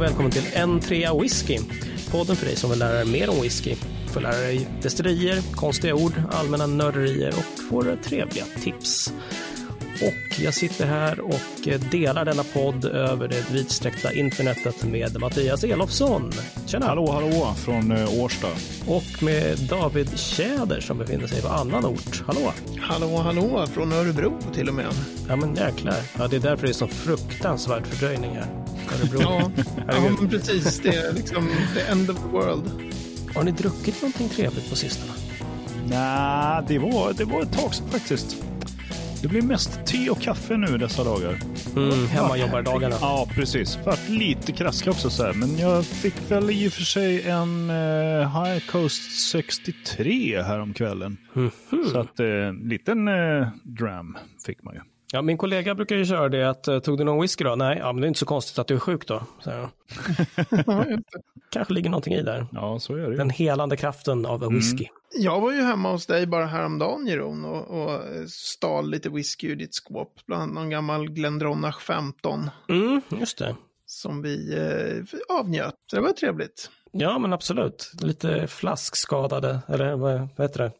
och välkommen till en trea whisky. Podden för dig som vill lära dig mer om whisky. Får lära dig destillerier, konstiga ord, allmänna nörderier och får trevliga tips. Och jag sitter här och delar denna podd över det vidsträckta internetet med Mattias Elofsson. Tjena! Hallå, hallå från eh, Årsta. Och med David Tjäder som befinner sig på annan ort. Hallå! Hallå, hallå, från Örebro till och med. Ja, men jäklar. Ja, det är därför det är så fruktansvärd fördröjning här. Örebro. ja, ja, men precis. Det är liksom the end of the world. Har ni druckit någonting trevligt på sistone? Nej, det var, det var ett tag sedan faktiskt. Det blir mest te och kaffe nu dessa dagar. Mm, hemmajobbardagarna. Ja, precis. Vart lite krasslig också så här. Men jag fick väl i och för sig en eh, High Coast 63 häromkvällen. Mm -hmm. Så att eh, liten eh, dram fick man ju. Ja, min kollega brukar ju köra det att, eh, tog du någon whisky då? Nej, ja, men det är inte så konstigt att du är sjuk då. Så. Kanske ligger någonting i där. Ja, så är det Den helande kraften av mm. whisky. Jag var ju hemma hos dig bara häromdagen, Jeroen, och, och stal lite whisky ur ditt skåp. Bland annat någon gammal Glendronach 15. Mm, just det. Som vi eh, avnjöt, så det var trevligt. Ja, men absolut. Lite flaskskadade, eller vad heter det?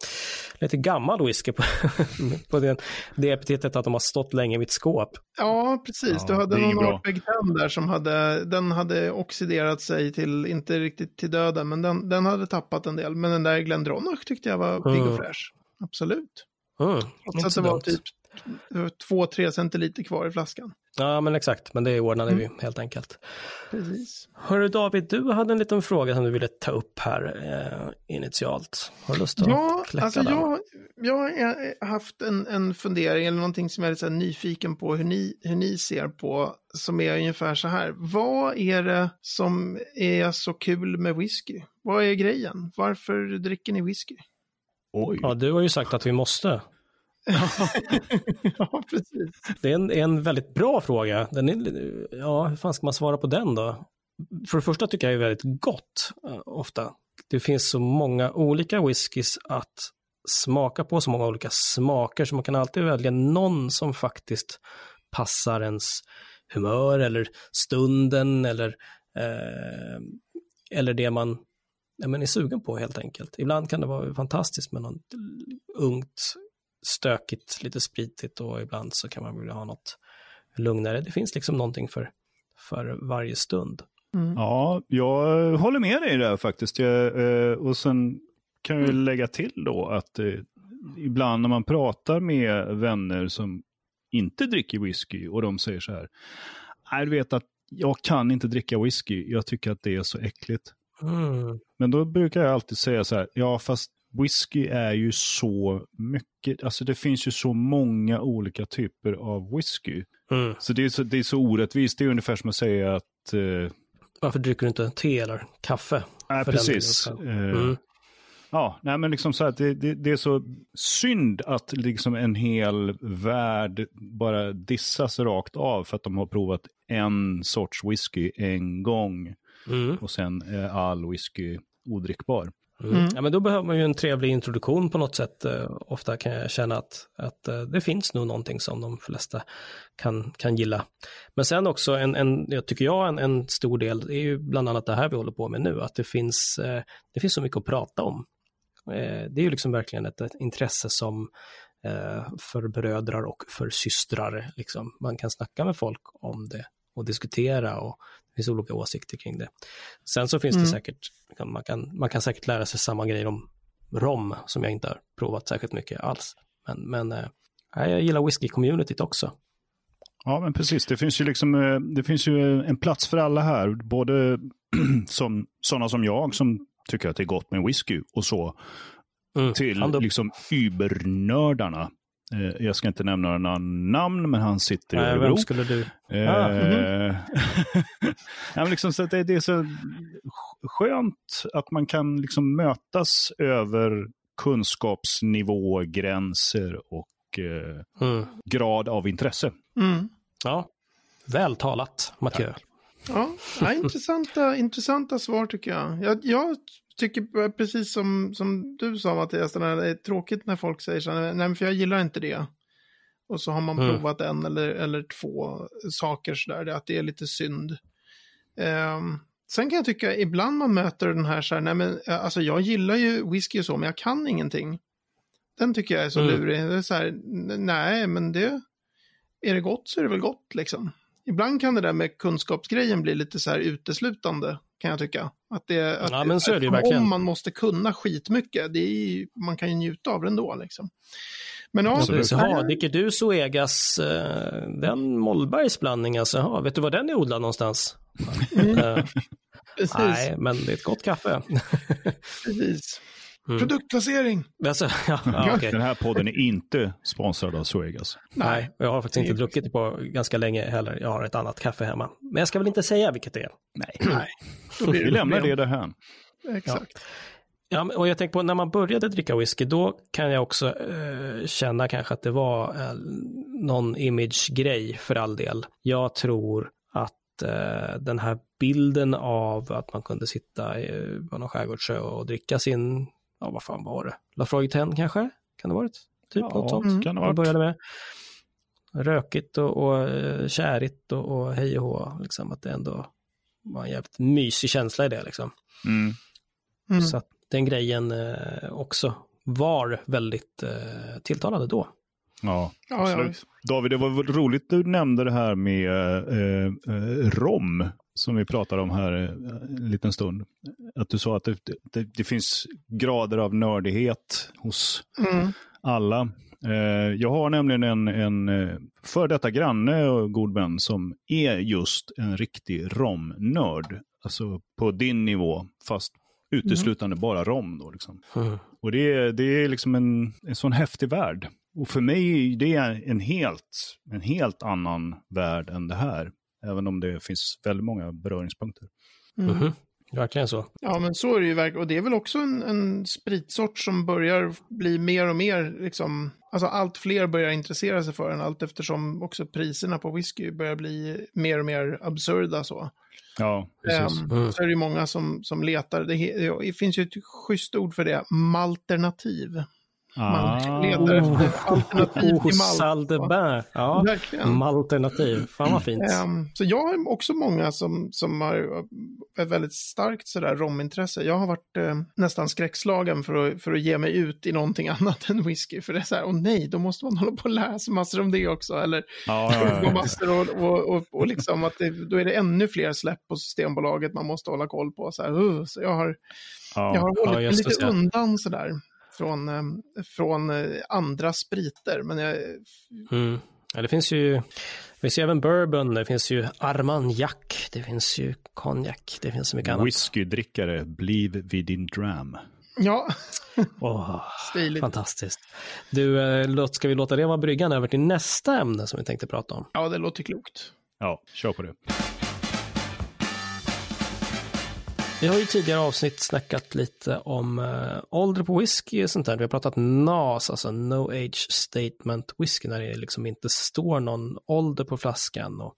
Lite gammal whisky på, på det, det epitetet att de har stått länge i mitt skåp. Ja, precis. Ja, du hade någon Arpeg där som hade, den hade oxiderat sig till, inte riktigt till döden, men den, den hade tappat en del. Men den där Glendronach tyckte jag var pigg och mm. fräsch. Absolut. Mm, Trots att det var typ två, tre centiliter kvar i flaskan. Ja, men exakt. Men det ordnade mm. vi helt enkelt. Precis. Hörru David, du hade en liten fråga som du ville ta upp här eh, initialt. Har du lust att ja, kläcka alltså den? Jag, jag har haft en, en fundering eller någonting som jag är lite nyfiken på hur ni, hur ni ser på. Som är ungefär så här. Vad är det som är så kul med whisky? Vad är grejen? Varför dricker ni whisky? Oj. Ja, du har ju sagt att vi måste. ja, precis. Det är en, en väldigt bra fråga. Den är, ja, hur fan ska man svara på den då? För det första tycker jag det är väldigt gott eh, ofta. Det finns så många olika whiskys att smaka på, så många olika smaker, så man kan alltid välja någon som faktiskt passar ens humör eller stunden eller, eh, eller det man ja, men är sugen på helt enkelt. Ibland kan det vara fantastiskt med något ungt stökigt, lite spritigt och ibland så kan man vilja ha något lugnare. Det finns liksom någonting för, för varje stund. Mm. Ja, jag håller med dig där faktiskt. Jag, eh, och sen kan jag mm. lägga till då att eh, ibland när man pratar med vänner som inte dricker whisky och de säger så här. Du vet att jag kan inte dricka whisky. Jag tycker att det är så äckligt. Mm. Men då brukar jag alltid säga så här. Ja, fast whisky är ju så mycket, alltså det finns ju så många olika typer av whisky. Mm. Så, det är så det är så orättvist, det är ungefär som att säga att... Eh, Varför dricker du inte te eller kaffe? Nej, precis. Eh, mm. Ja, nej men liksom så att det, det, det, är så synd att liksom en hel värld bara dissas rakt av för att de har provat en sorts whisky en gång. Mm. Och sen är all whisky odrickbar. Mm. mm. Ja, men då behöver man ju en trevlig introduktion på något sätt. Eh, ofta kan jag känna att, att eh, det finns nog någonting som de flesta kan, kan gilla. Men sen också, en, en, jag tycker jag, en, en stor del är ju bland annat det här vi håller på med nu, att det finns, eh, det finns så mycket att prata om. det är ju liksom verkligen ett, ett intresse som för brödrar och för systrar, liksom. man kan snacka med folk om det och diskutera och finns olika åsikter kring det. Sen så finns mm. det säkert, man kan, man kan säkert lära sig samma grejer om rom som jag inte har provat särskilt mycket alls. Men, men äh, jag gillar whisky-communityt också. Ja, men precis. Det finns ju liksom, eh, det finns ju en plats för alla här. Både som sådana som jag som tycker att det är gott med whisky och så. Mm, till liksom übernördarna Eh, jag ska inte nämna några namn, men han sitter i Örebro. Vem skulle du? Eh, ah, mm. ja, liksom, så det, det, är så skönt att man kan liksom mötas över kunskapsnivå, gränser och eh, mm. grad av intresse. Mm. Ja, väl talat. Ja, ja intressanta, intressanta svar tycker jag. jag. Jag tycker precis som, som du sa Mattias, det är tråkigt när folk säger så här, nej för jag gillar inte det. Och så har man mm. provat en eller, eller två saker sådär, att det är lite synd. Um, sen kan jag tycka ibland man möter den här så här, nej men alltså jag gillar ju whisky och så, men jag kan ingenting. Den tycker jag är så mm. lurig. Det är så här, nej men det, är det gott så är det väl gott liksom. Ibland kan det där med kunskapsgrejen bli lite så här uteslutande, kan jag tycka. Att det, att, ja, men så är det ju verkligen. Om man måste kunna skitmycket, det är, man kan ju njuta av det ändå liksom. Men ja, så, ja, dricker du Zoegas, eh, den Mollbergs blandning alltså, ja, vet du var den är odlad någonstans? Mm. Uh, nej, men det är ett gott kaffe. Precis. Mm. Produktplacering. Alltså, ja, ja, okay. Den här podden är inte sponsrad av Suegas. Nej, jag har faktiskt inte druckit det på ganska länge heller. Jag har ett annat kaffe hemma. Men jag ska väl inte säga vilket det är. Nej, Nej. vi lämnar det därhän. Exakt. Ja. Ja, och jag tänker på när man började dricka whisky, då kan jag också eh, känna kanske att det var eh, någon image-grej för all del. Jag tror att eh, den här bilden av att man kunde sitta på någon skärgårdsö och dricka sin ja vad fan var det? Lafroig 10 kanske? Kan det ha varit? Typ ja, något sånt. Kan det ha började med. Rökigt och, och eh, kärigt och, och hej och hå, liksom att det ändå var en jävligt mysig känsla i det liksom. Mm. Mm. Så att den grejen eh, också var väldigt eh, tilltalande då. Ja, absolut. Ja, David, det var roligt du nämnde det här med eh, eh, rom som vi pratade om här eh, en liten stund. Att du sa att det, det, det finns grader av nördighet hos mm. alla. Eh, jag har nämligen en, en eh, för detta granne och god vän som är just en riktig romnörd. Alltså på din nivå, fast uteslutande mm. bara rom. Då, liksom. Mm. Och det är, det är liksom en, en sån häftig värld. Och för mig det är en helt, en helt annan värld än det här. Även om det finns väldigt många beröringspunkter. Mm. Mm -hmm. Verkligen så. Ja, men så är det ju verkligen. Och det är väl också en, en spritsort som börjar bli mer och mer, liksom, alltså allt fler börjar intressera sig för den, allt eftersom också priserna på whisky börjar bli mer och mer absurda så. Ja, precis. Um, mm. Så är det ju många som, som letar, det, det finns ju ett schysst ord för det, malternativ. Man ah. efter alternativ oh, till malt. Saldebär. Ja, Verkligen. malternativ. Fan vad fint. Um, så jag har också många som, som har ett väldigt starkt sådär romintresse. Jag har varit uh, nästan skräckslagen för att, för att ge mig ut i någonting annat än whisky. För det är så här, åh nej, då måste man hålla på och läsa massor om det också. Eller ah, ja, ja. massor och, och, och, och liksom att det, då är det ännu fler släpp på Systembolaget man måste hålla koll på. Så, här, uh, så jag har, ja, jag har hållit ja, lite undan sådär från, eh, från eh, andra spriter. Men jag... Mm. Ja, det finns ju, det finns ju även bourbon, det finns ju armagnac, det finns ju konjak, det finns så mycket annat. Whiskydrickare, bliv vid din dram. Ja. oh, fantastiskt. Du, eh, ska vi låta det vara bryggan över till nästa ämne som vi tänkte prata om? Ja, det låter klokt. Ja, kör på det. Vi har ju tidigare avsnitt snackat lite om äh, ålder på whisky och sånt där. Vi har pratat NAS, alltså No Age Statement Whisky, när det liksom inte står någon ålder på flaskan. Och,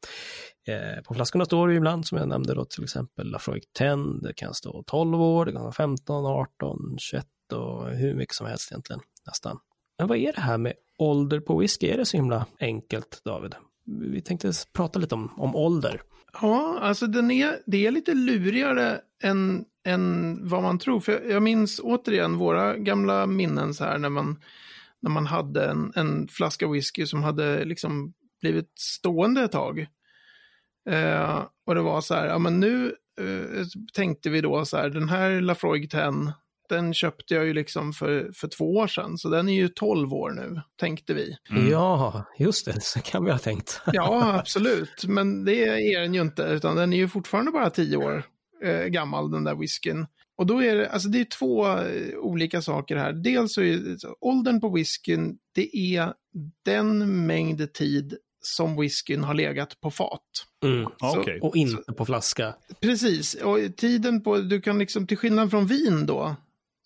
eh, på flaskorna står det ju ibland, som jag nämnde då, till exempel Lafroig 10, det kan stå 12 år, det kan vara 15, 18, 21 och hur mycket som helst egentligen, nästan. Men vad är det här med ålder på whisky? Är det så himla enkelt, David? Vi tänkte prata lite om, om ålder. Ja, alltså den är, det är lite lurigare än, än vad man tror. För jag minns återigen våra gamla minnen så här när man, när man hade en, en flaska whisky som hade liksom blivit stående ett tag. Eh, och det var så här, ja men nu eh, tänkte vi då så här, den här Lafroig 10 den köpte jag ju liksom för, för två år sedan, så den är ju tolv år nu, tänkte vi. Mm. Ja, just det, så kan vi ha tänkt. ja, absolut, men det är den ju inte, utan den är ju fortfarande bara tio år eh, gammal, den där whiskyn. Och då är det, alltså det är två eh, olika saker här. Dels så är åldern på whiskyn, det är den mängd tid som whiskyn har legat på fat. Mm, så, okay. Och inte på flaska. Precis, och tiden på, du kan liksom till skillnad från vin då,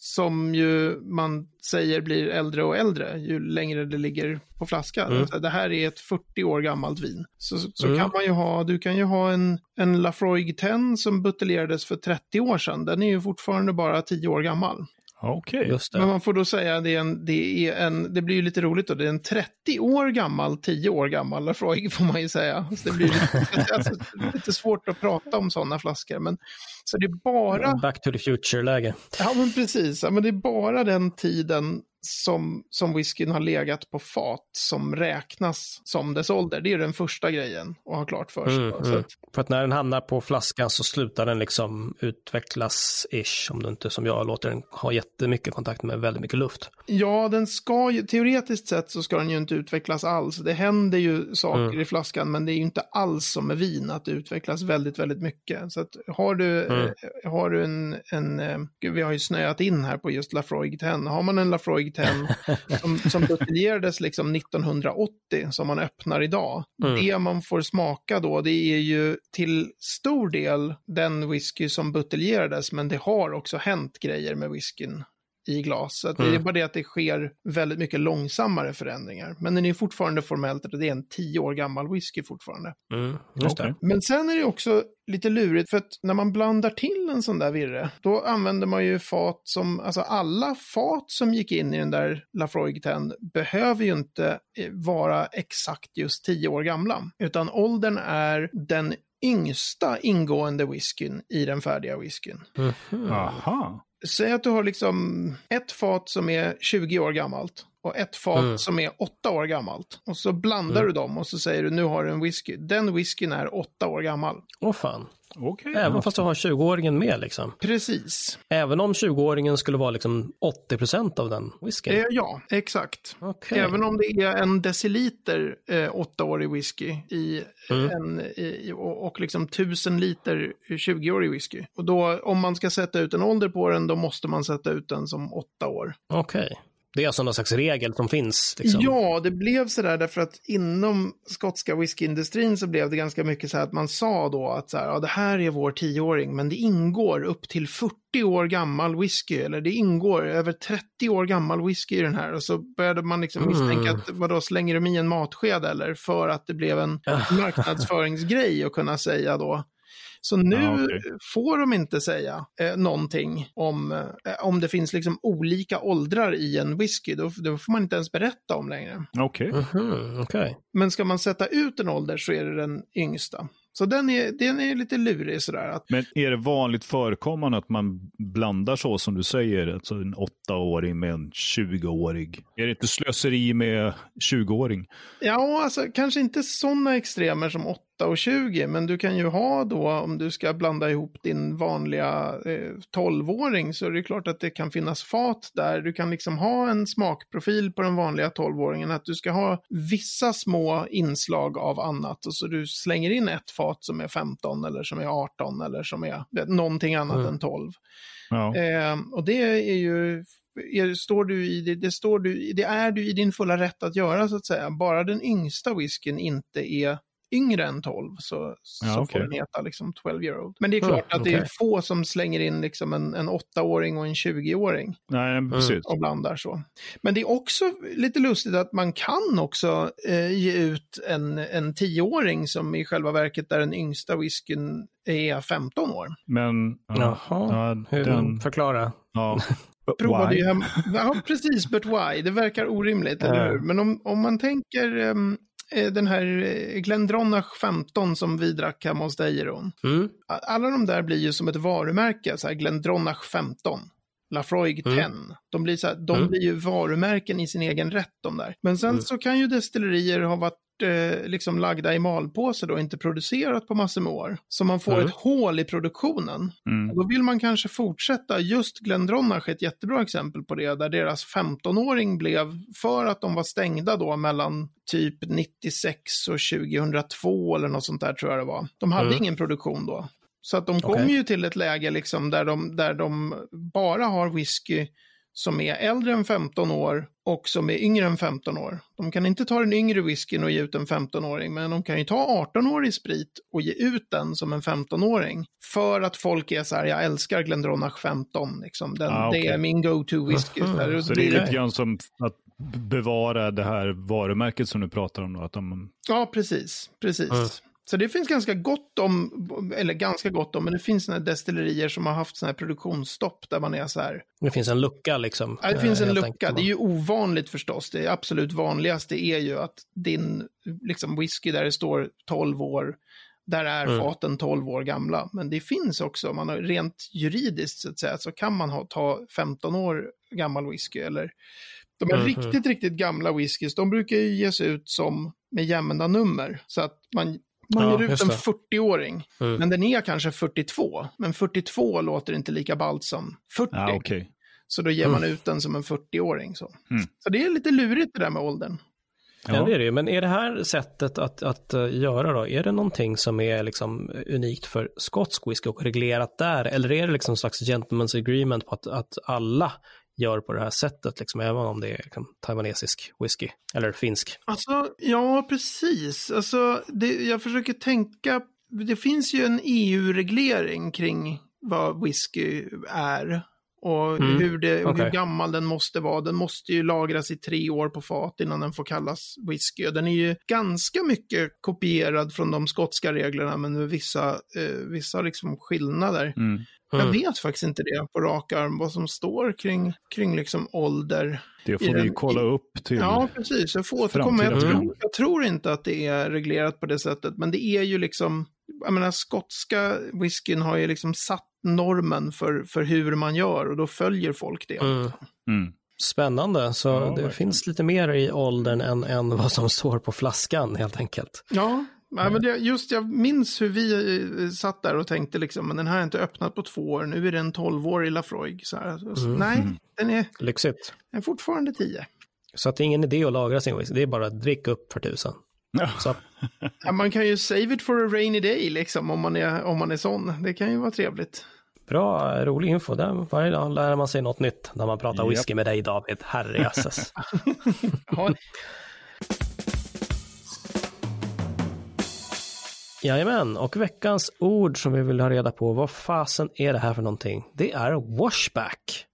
som ju man säger blir äldre och äldre ju längre det ligger på flaska. Mm. Det här är ett 40 år gammalt vin. Så, så mm. kan man ju ha, du kan ju ha en, en Lafroig 10 som buteljerades för 30 år sedan. Den är ju fortfarande bara 10 år gammal. Okej. Just det. Men man får då säga att det, är en, det, är en, det blir ju lite roligt då, det är en 30 år gammal, 10 år gammal Lafroig får man ju säga. Så det blir lite, alltså, lite svårt att prata om sådana flaskor. Men, så det är bara, Back to the future-läge. ja men precis, ja, men det är bara den tiden som, som whiskyn har legat på fat som räknas som dess ålder. Det är den första grejen att ha klart för sig. Mm, mm. För att när den hamnar på flaskan så slutar den liksom utvecklas-ish, om du inte som jag låter den ha jättemycket kontakt med väldigt mycket luft. Ja, den ska ju, teoretiskt sett så ska den ju inte utvecklas alls. Det händer ju saker Mm. i flaskan, men det är ju inte alls som med vin att det utvecklas väldigt, väldigt mycket. Så att har du, Mm. eh, har du en, en eh, gud, vi har ju snöat in här på just Lafroig 10. Har man en Lafroig 10 som, som buteljerades liksom 1980, som man öppnar idag, Mm. det man får smaka då, det är ju till stor del den whisky som buteljerades, men det har också hänt grejer med whiskyn i glas. Så att Det är Mm. bara det att det sker väldigt mycket långsammare förändringar. Men den är fortfarande formellt, det är en tio år gammal whisky fortfarande. Mm, just Okej. det. Men sen är det också lite lurigt för att när man blandar till en sån där virre, då använder man ju fat som, alltså alla fat som gick in i den där Lafroig 10 behöver ju inte eh, vara exakt just tio år gamla, utan åldern är den yngsta ingående whiskyn i den färdiga whiskyn. Mhm. Aha. Säg att du har liksom ett fat som är 20 år gammalt och ett fat Mm. som är 8 år gammalt. Och så blandar Mm. du dem och så säger du nu har du en whisky. Den whiskyn är 8 år gammal. Åh fan. Okej. Även fast du har 20-åringen med liksom. Precis. Även om 20-åringen skulle vara liksom 80% av den whiskyn. Eh, ja, exakt. Okej. Även om det är en deciliter eh, 8-årig whisky i Mm. en, i, och, och liksom 1000 liter 20-årig whisky. Och då om man ska sätta ut en ålder på den, då måste man sätta ut den som 8 år. Okej. Det är alltså någon slags regel som finns. Liksom. Ja, det blev sådär därför att inom skotska whiskyindustrin så blev det ganska mycket så här att man sa då att så här, ja, det här är vår tioåring, men det ingår upp till 40 år gammal whisky, eller det ingår över 30 år gammal whisky i den här. Och så började man liksom Mm. misstänka att vadå, slänger de i en matsked eller? För att det blev en marknadsföringsgrej att kunna säga då. Så nu Ja, okej. får de inte säga eh, någonting om, eh, om det finns liksom olika åldrar i en whisky. Då, då får man inte ens berätta om längre. Okej. Mhm, Okej. Men ska man sätta ut en ålder så är det den yngsta. Så den är, den är lite lurig sådär. Att, Men är det vanligt förekommande att man blandar så som du säger, alltså en åttaåring med en 20-årig? Är det inte slöseri med 20-åring? ja, alltså kanske inte sådana extremer som 8 och 20, men du kan ju ha då, om du ska blanda ihop din vanliga eh, 12-åring, så är det klart att det kan finnas fat där. Du kan liksom ha en smakprofil på den vanliga 12-åringen, att du ska ha vissa små inslag av annat, och så du slänger in ett fat som är 15 eller som är 18 eller som är vet, någonting annat Mm. än 12. Ja. Eh, och det är ju, är, står du i, det, det, står du, det är du i din fulla rätt att göra så att säga. Bara den yngsta whiskyn inte är yngre än 12 så, så Ja, får okej. den heta liksom 12 year old. Men det är Mm, klart att det är få som slänger in liksom en, en 8-åring och en 20-åring Nej, men precis. och blandar så. Men det är också lite lustigt att man kan också eh, ge ut en, en 10-åring som i själva verket där den yngsta whiskyn är 15 år. Men, ja, Jaha. ja, Hur, den, Förklara. ja. provade Why? ju hem... Ja, precis, but why? Det verkar orimligt, eller hur? Men om, om man tänker eh, den här eh, Glendronach 15 som vi drack hemma hos dig, Ron. Mm. Alla de där blir ju som ett varumärke, så här Glendronach 15. Lafroig Mm. 10. De, blir så här, de Mm. blir ju varumärken i sin egen rätt de där. Men sen Mm. så kan ju destillerier ha varit eh, liksom lagda i malpåse då, och inte producerat på massor med år. Så man får Mm. ett hål i produktionen. Mm. Då vill man kanske fortsätta. Just Glendronach är ett jättebra exempel på det, där deras 15-åring blev, för att de var stängda då mellan typ 96 och 2002 eller något sånt där tror jag det var. De hade Mm. ingen produktion då. Så att de kom Okej. ju till ett läge liksom där de, där de bara har whisky som är äldre än 15 år och som är yngre än 15 år. De kan inte ta den yngre whiskyn och ge ut en 15-åring, men de kan ju ta 18-årig sprit och ge ut den som en 15-åring. För att folk är så här, jag älskar Glendronach 15, liksom. den, Ah, okej. det är min go-to whisky. Så det är det- lite grann som att bevara det här varumärket som du pratar om. Då, att de, Ja, precis. precis. Mm. Så det finns ganska gott om, eller ganska gott om, men det finns sådana destillerier som har haft sådana här produktionsstopp där man är så här. Det finns en lucka liksom. Ja, det finns en eh, lucka. enkelt. Det är ju ovanligt förstås. Det absolut vanligaste är ju att din liksom whisky där det står 12 år, där är Mm. faten 12 år gamla. Men det finns också, man har, rent juridiskt så att säga, så kan man ha, ta 15 år gammal whisky eller de här Mhm. riktigt, riktigt gamla whiskys, de brukar ju ges ut som med jämna nummer. Så att man, man Ja, ger ut en det. 40-åring, Mm. men den är kanske 42. Men 42 låter inte lika ballt som 40. Ja, okej. Så då ger man ut den som en 40-åring. Så. Mm. så det är lite lurigt det där med åldern. Ja, det är det. Men är det här sättet att, att eh, göra då, är det någonting som är liksom unikt för skotsk whisky och reglerat där? Eller är det liksom en slags gentleman's agreement på att, att alla gör på det här sättet, liksom, även om det är liksom, taiwanesisk whisky eller finsk? Alltså, ja, precis. Alltså, det, jag försöker tänka, det finns ju en EU-reglering kring vad whisky är. Och, Mm, hur, det, och hur gammal den måste vara. Den måste ju lagras i tre år på fat innan den får kallas whisky. Den är ju ganska mycket kopierad från de skotska reglerna, men med vissa, eh, vissa liksom skillnader. Mm. Jag Mm. vet faktiskt inte det på rak arm, vad som står kring, kring liksom ålder. Det får vi den- kolla upp till. Ja, precis. Jag får återkomma. Jag tror, jag tror inte att det är reglerat på det sättet, men det är ju liksom, jag menar, skotska whiskyn har ju liksom satt normen för, för hur man gör och då följer folk det. Mm. Mm. Spännande, så Ja, det verkligen. finns lite mer i åldern än, än vad som står på flaskan helt enkelt. Ja, ja men det, just jag minns hur vi eh, satt där och tänkte liksom, men den här är inte öppnat på två år, nu är det en tolvårig Lafroig. Så här. Och så, Mm. Nej, den är, Lyxigt. den är fortfarande tio. Så att det är ingen idé att lagra sin whisky, det är bara att dricka upp för tusan. Ja. Man kan ju save it for a rainy day liksom, om man är, om man är sån. Det kan ju vara trevligt. bra, rolig info. Där, varje dag lär man sig något nytt när man pratar Japp. whisky med dig David. Herrejösses. Ja, Jajamän, och veckans ord som vi vill ha reda på, vad fasen är det här för någonting? Det är washback.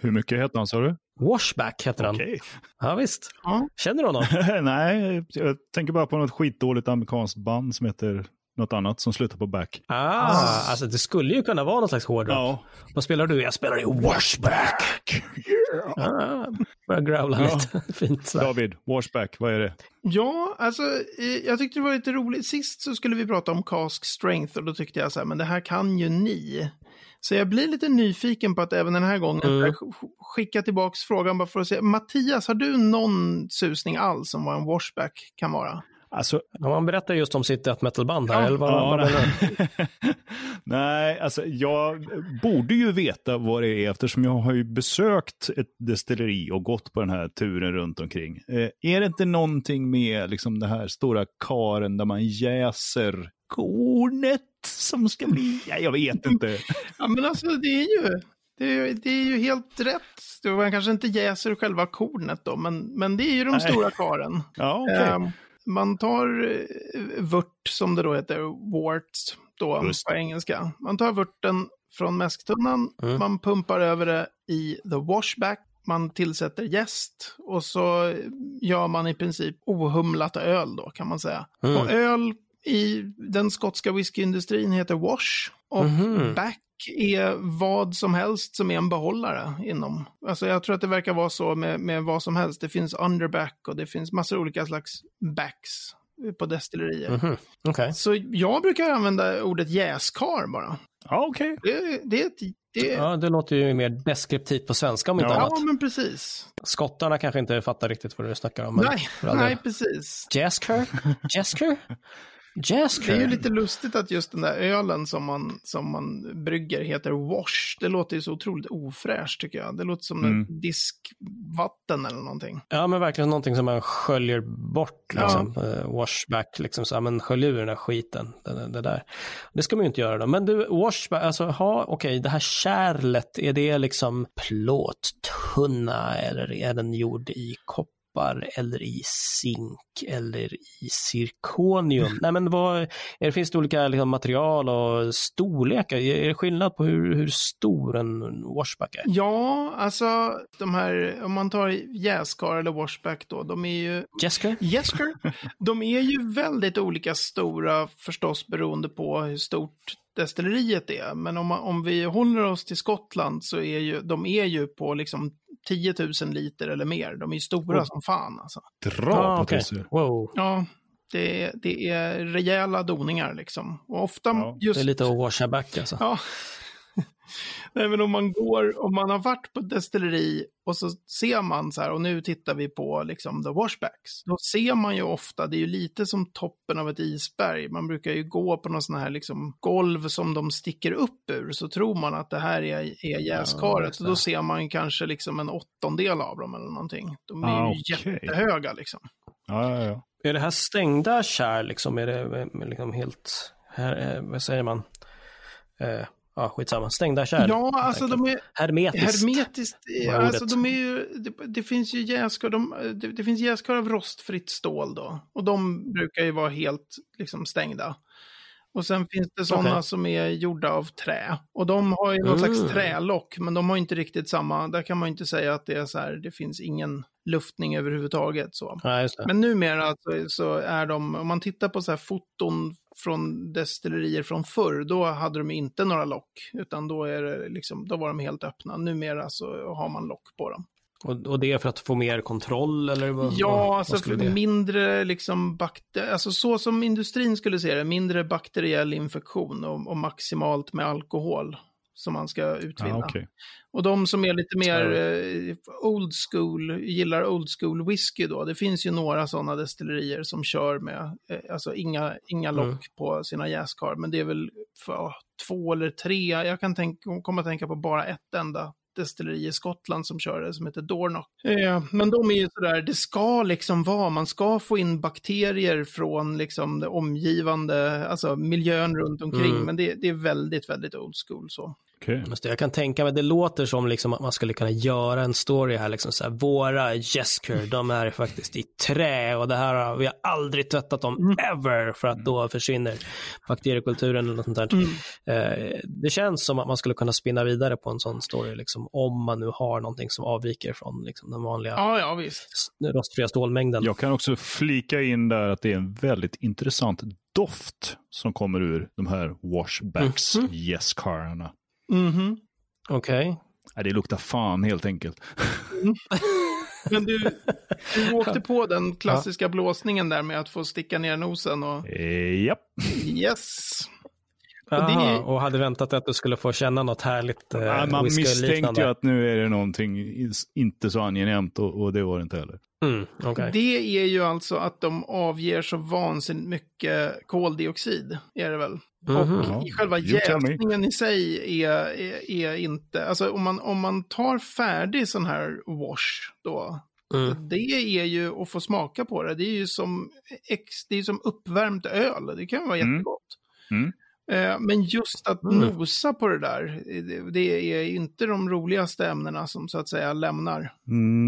Hur mycket heter han sa du? Washback heter han. Okej. Ja, visst. ja. Känner du honom? Nej, jag tänker bara på något skitdåligt amerikanskt band som heter något annat som slutar på back. Ah, alltså det skulle ju kunna vara någon slags hårdrock. Ja. Vad spelar du? Jag spelar i washback. Ah, börjar growla Ja. lite. Fint sådär. David, washback, vad är det? Ja, alltså jag tyckte det var lite roligt. Sist så skulle vi prata om cask strength och då tyckte jag så här, men det här kan ju ni. Så jag blir lite nyfiken på att även den här gången Mm. mm. skicka tillbaka frågan bara för att se. Mattias, har du någon susning alls om vad en washback kan vara? Alltså, Ja, man berättar just om sitt death metal-band här, Ja. eller vad, ja, vad nej. alltså jag borde ju veta vad det är eftersom jag har ju besökt ett destilleri och gått på den här turen runt omkring. Eh, är det inte någonting med liksom den här stora karen där man jäser kornet som ska bli, ja, jag vet inte. Ja, men alltså det är ju, det är, ju- det är ju helt rätt. Var kanske inte jäser själva kornet då, men, men det är ju de Nej. stora karen. Ja, okej. Ehm, man tar eh, vört, som det då heter, wort då Just på engelska. Man tar vörten från mäsktunnan, Mm. man pumpar över det i the washback, man tillsätter jäst och så gör man i princip ohumlat öl då kan man säga. Mm. Och öl i den skotska whiskyindustrin heter wash och Mhm. back är vad som helst som är en behållare inom. Alltså jag tror att det verkar vara så med, med vad som helst. Det finns underback och det finns massor olika slags backs på destillerier. Mhm, Okej. Så jag brukar använda ordet jäskar bara. Ja, okej. Det, det, är ett- det, ja, Ja, det låter ju mer deskriptivt på svenska om inte Ja. annat. men precis. Skottarna kanske inte fattar riktigt vad du snackar om. Nej, nej, precis. Jasker? Jasker? Det är ju lite lustigt att just den där ölen som man, som man brygger heter wash. Det låter ju så otroligt ofräscht tycker jag. Det låter som Mm. diskvatten eller någonting. Ja, men verkligen någonting som man sköljer bort, liksom. Eh, washback, liksom så, ja, men skölj ur den här skiten, det, det där. Det ska man ju inte göra då. Men du, washback, alltså, ha, okej, det här kärlet, är det liksom plåttunna eller är den gjord i koppar koppar eller i zink eller i zirkonium? Nej men vad, är det, finns det olika liksom, material och storlekar? Är det skillnad på hur, hur stor en washback är? Ja, alltså de här, om man tar jäskar eller washback då, de är ju... Jesker? Jesker, de är ju väldigt olika stora förstås beroende på hur stort destilleriet är. Men om, om vi håller oss till Skottland så är ju, de är ju på liksom 10 000 liter eller mer. De är ju stora oh. som fan alltså. Dra ah, på okay. Wow. Ja, det, det är rejäla doningar liksom. Och ofta ja. just... Det är lite att washa back alltså. Ja, Nej, men om man går, om man har varit på ett destilleri och så ser man så här, och nu tittar vi på liksom the washbacks. Då ser man ju ofta, det är ju lite som toppen av ett isberg. Man brukar ju gå på någon sån här liksom golv som de sticker upp ur, så tror man att det här är, är jäskaret. Ja, då ser man kanske liksom en åttondel av dem eller någonting. De är ah, ju okay. jättehöga liksom. Ja, ja, ja. Är det här stängda kärl liksom? Är det liksom helt, här, eh, vad säger man? Eh, ja, skitsamma, stängda kärl. Ja, alltså de är hermetiskt. hermetiskt alltså de är ju, det, det finns ju jäskar, de, det, det, finns jäskar av rostfritt stål då. Och de brukar ju vara helt liksom stängda. Och sen finns det sådana okay. som är gjorda av trä. Och de har ju något mm. slags trälock, men de har inte riktigt samma, där kan man inte säga att det är så här, det finns ingen luftning överhuvudtaget. Så. Ja, men numera alltså, så är de, om man tittar på så här foton från destillerier från förr, då hade de inte några lock, utan då, är det liksom, då var de helt öppna. Numera så har man lock på dem. Och, och det är för att få mer kontroll eller? Vad, ja, vad, alltså vad mindre liksom bakter, alltså så som industrin skulle se det, mindre bakteriell infektion och, och maximalt med alkohol som man ska utvinna. Ah, okay. Och de som är lite mer eh, old school, gillar old school whisky då, det finns ju några sådana destillerier som kör med, eh, alltså inga, inga lock mm. på sina jäskar, men det är väl för, två eller tre, jag kan tänka, komma att tänka på bara ett enda destilleri i Skottland som kör det, som heter Dornock. Eh, men de är ju sådär, det ska liksom vara, man ska få in bakterier från liksom det omgivande, alltså miljön runt omkring, mm. men det, det, är väldigt, väldigt old school så. Okay. Jag kan tänka mig, det låter som liksom att man skulle kunna göra en story här, liksom så här, våra Jesker, de är faktiskt i trä och det här har vi har aldrig tvättat dem mm. ever för att då försvinner bakteriekulturen eller något sånt där. Mm. Eh, det känns som att man skulle kunna spinna vidare på en sån story, liksom, om man nu har någonting som avviker från liksom, den vanliga ja, ja, rostfria stålmängden. Jag kan också flika in där att det är en väldigt intressant doft som kommer ur de här washbacks, mm. yes-kararna. Mhm. Okej. Okay. det luktar fan helt enkelt. Mm. Men du, du åkte på den klassiska ja. blåsningen där med att få sticka ner nosen och... Eh, japp. Yes. Aha, och, det... och hade väntat att du skulle få känna något härligt eh, ja, Man misstänkte ju att nu är det någonting inte så angenämt och, och det var det inte heller. Mm, okay. Det är ju alltså att de avger så vansinnigt mycket koldioxid, är det väl? Mm -hmm. Och i själva jäsningen i sig är, är, är, inte, alltså om man, om man tar färdig sån här wash då, mm. det är ju att få smaka på det, det är ju som, ex, det är som uppvärmt öl, det kan vara mm. jättegott. Mm. Eh, men just att mm. nosa på det där, det är inte de roligaste ämnena som så att säga lämnar.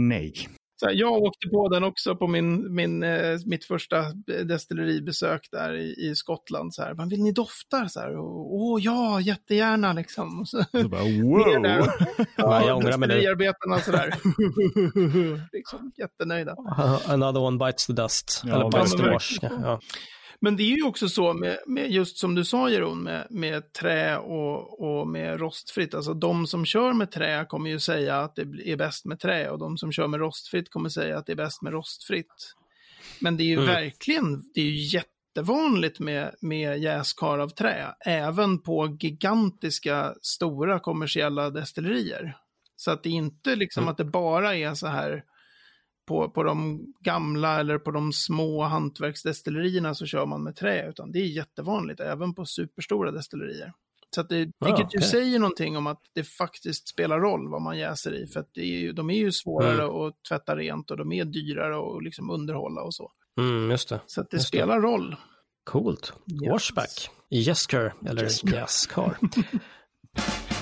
Nej. Så här, jag åkte på den också på min, min, eh, mitt första destilleribesök där i, i Skottland. Så här, Men vill ni dofta? Så här, Åh ja, jättegärna liksom. Så, bara, wow! Där. Ja, jag ångrar mig nu. Destilleriarbetarna sådär. liksom, jättenöjda. Another one bites the dust. Ja, Eller bites the wash. Ja. Men det är ju också så med, med just som du sa Jeroen, med, med trä och, och med rostfritt. Alltså de som kör med trä kommer ju säga att det är bäst med trä och de som kör med rostfritt kommer säga att det är bäst med rostfritt. Men det är ju mm. verkligen, det är ju jättevanligt med, med jäskar av trä, även på gigantiska, stora kommersiella destillerier. Så att det är inte liksom mm. att det bara är så här på, på de gamla eller på de små hantverksdestillerierna så kör man med trä, utan det är jättevanligt även på superstora destillerier. Så att det, vilket ah, okay. ju säger någonting om att det faktiskt spelar roll vad man jäser i, för att det är ju, de är ju svårare mm. att tvätta rent och de är dyrare att liksom underhålla och så. Mm, just det. Så att det just spelar det. roll. Coolt. Yes. Washback. Jesker, eller Jaskar.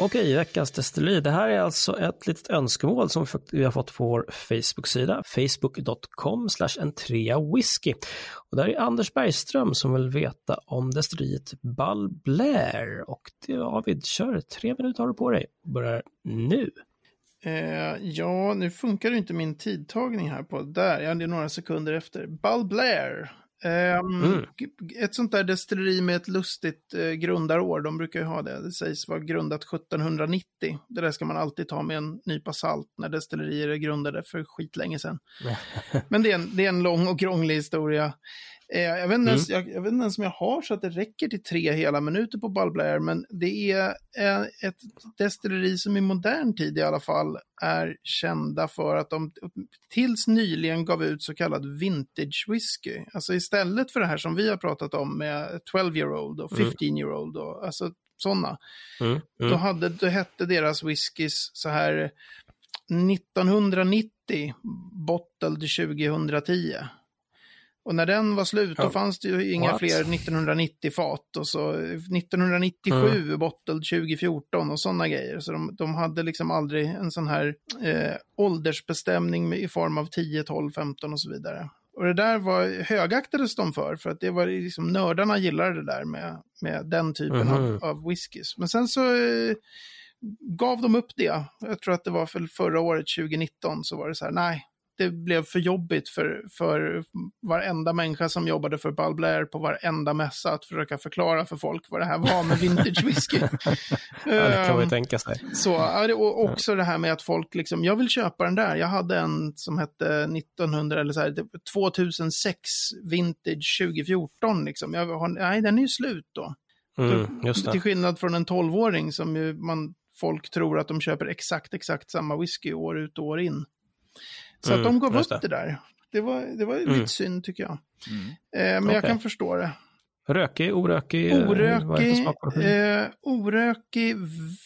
Okej, veckans destilleri. Det här är alltså ett litet önskemål som vi har fått på vår Facebook-sida, facebook.com whisky. Och där är Anders Bergström som vill veta om destilleriet Ball Blair. Och David, kör, tre minuter har du på dig. Börjar nu. Eh, ja, nu funkar ju inte min tidtagning här på där. Ja, det är några sekunder efter. Ball Blair Um, mm. Ett sånt där destilleri med ett lustigt uh, grundarår, de brukar ju ha det. Det sägs vara grundat 1790. Det där ska man alltid ta med en nypa salt när destillerier är grundade för skitlänge sedan. Men det är, en, det är en lång och krånglig historia. Eh, jag, vet inte ens, mm. jag, jag, vet inte ens om jag har så att det räcker till tre hela minuter på Ball men det är eh, ett destilleri som i modern tid i alla fall är kända för att de tills nyligen gav ut så kallad vintage whisky. Alltså istället för det här som vi har pratat om med 12 year old och 15 mm. year old och alltså sådana. Mm. Mm. Då, hade, då hette deras whiskys så här 1990 bottled 2010. Och när den var slut, då fanns det ju inga What? fler 1990 fat. Och så 1997 mm. bottled 2014 och sådana grejer. Så de, de, hade liksom aldrig en sån här eh, åldersbestämning i form av 10, 12, 15 och så vidare. Och det där var, högaktades de för, för att det var liksom, nördarna gillade det där med, med den typen mm. av, mhm. av whiskys. Men sen så eh, gav de upp det. Jag tror att det var för förra året, 2019, så var det så här, nej, det blev för jobbigt för, för varenda människa som jobbade för Ball Blair på varenda mässa att försöka förklara för folk vad det här var med vintage whisky. ja, det kan man ju ehm, tänka sig. Så, och också det här med att folk liksom, jag vill köpa den där. Jag hade en som hette 1900 eller så här, 2006 vintage 2014 liksom. Jag har, nej, den är ju slut då. Mm. Till skillnad från en 12-åring som ju man, folk tror att de köper exakt, exakt samma whisky år ut och år in. Så mm, att de gav upp det. det där. Det var, det var mm. lite synd tycker jag. Mm. Eh, men okay. jag kan förstå det. Rökig, orökig? Eh, orökig, eh, orökig,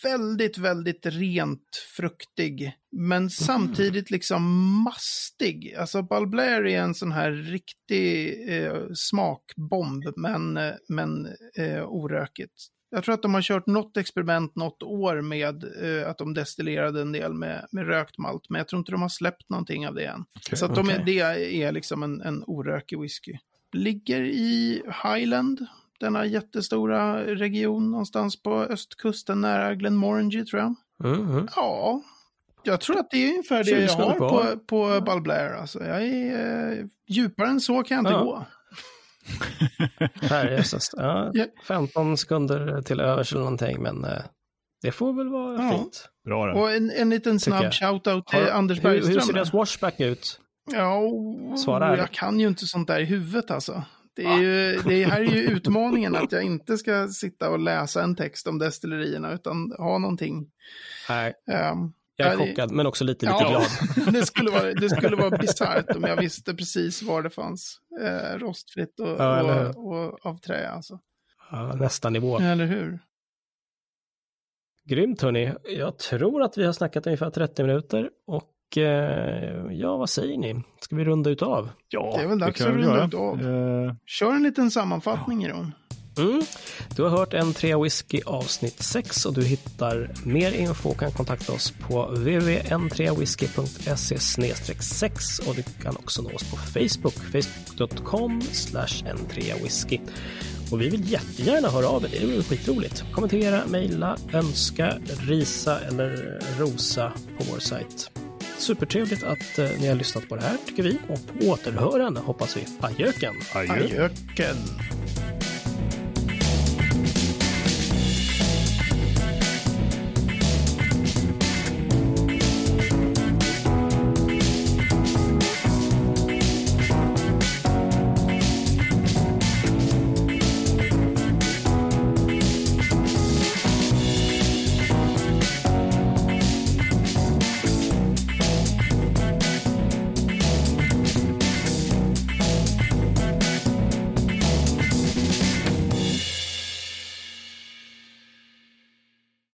väldigt, väldigt rent fruktig. Men samtidigt liksom mastig. Alltså Balblair är en sån här riktig eh, smakbomb, men, eh, men eh, orökigt. Jag tror att de har kört något experiment något år med eh, att de destillerade en del med, med rökt malt, men jag tror inte de har släppt någonting av det än. Okay, så att de är, det är liksom en, en orökig whisky. Ligger i Highland, denna jättestora region någonstans på östkusten nära Glenmorangie tror jag. Mm -hmm. Ja, jag tror att det är ungefär det jag har på, på Balblair. Alltså, jag är, eh, djupare än så kan jag inte ja. gå. Herrejösses. Ja, 15 sekunder till övers eller någonting, men eh, det får väl vara ja. fint. Bra då. Och en, en liten snabb shoutout till Har, Anders Bergström. Hur, hur ser deras washback ut? Ja, Svara jag kan ju inte sånt där i huvudet alltså. Det, är ju, det här är ju utmaningen att jag inte ska sitta och läsa en text om destillerierna utan ha någonting. Nej. Um, jag är chockad, men också lite, lite ja, glad. det skulle vara, det skulle vara bisarrt om jag visste precis var det fanns eh, rostfritt och, ja, och, och, av trä. Alltså. Ja, nästa nivå. Eller hur? Grymt hörni. Jag tror att vi har snackat ungefär 30 minuter och eh, ja, vad säger ni? Ska vi runda ut av? Ja, det är väl dags att runda ut av. Uh... Kör en liten sammanfattning, Ron. Mm. Du har hört en Trea Whisky avsnitt 6 och du hittar mer info och kan kontakta oss på www.n3whisky.se 6 och du kan också nå oss på Facebook, facebook.com n3whisky. Och vi vill jättegärna höra av er, det vore skitroligt. Kommentera, mejla, önska, risa eller rosa på vår sajt. Supertrevligt att eh, ni har lyssnat på det här tycker vi och på återhörande hoppas vi. Adjöken! Adjöken!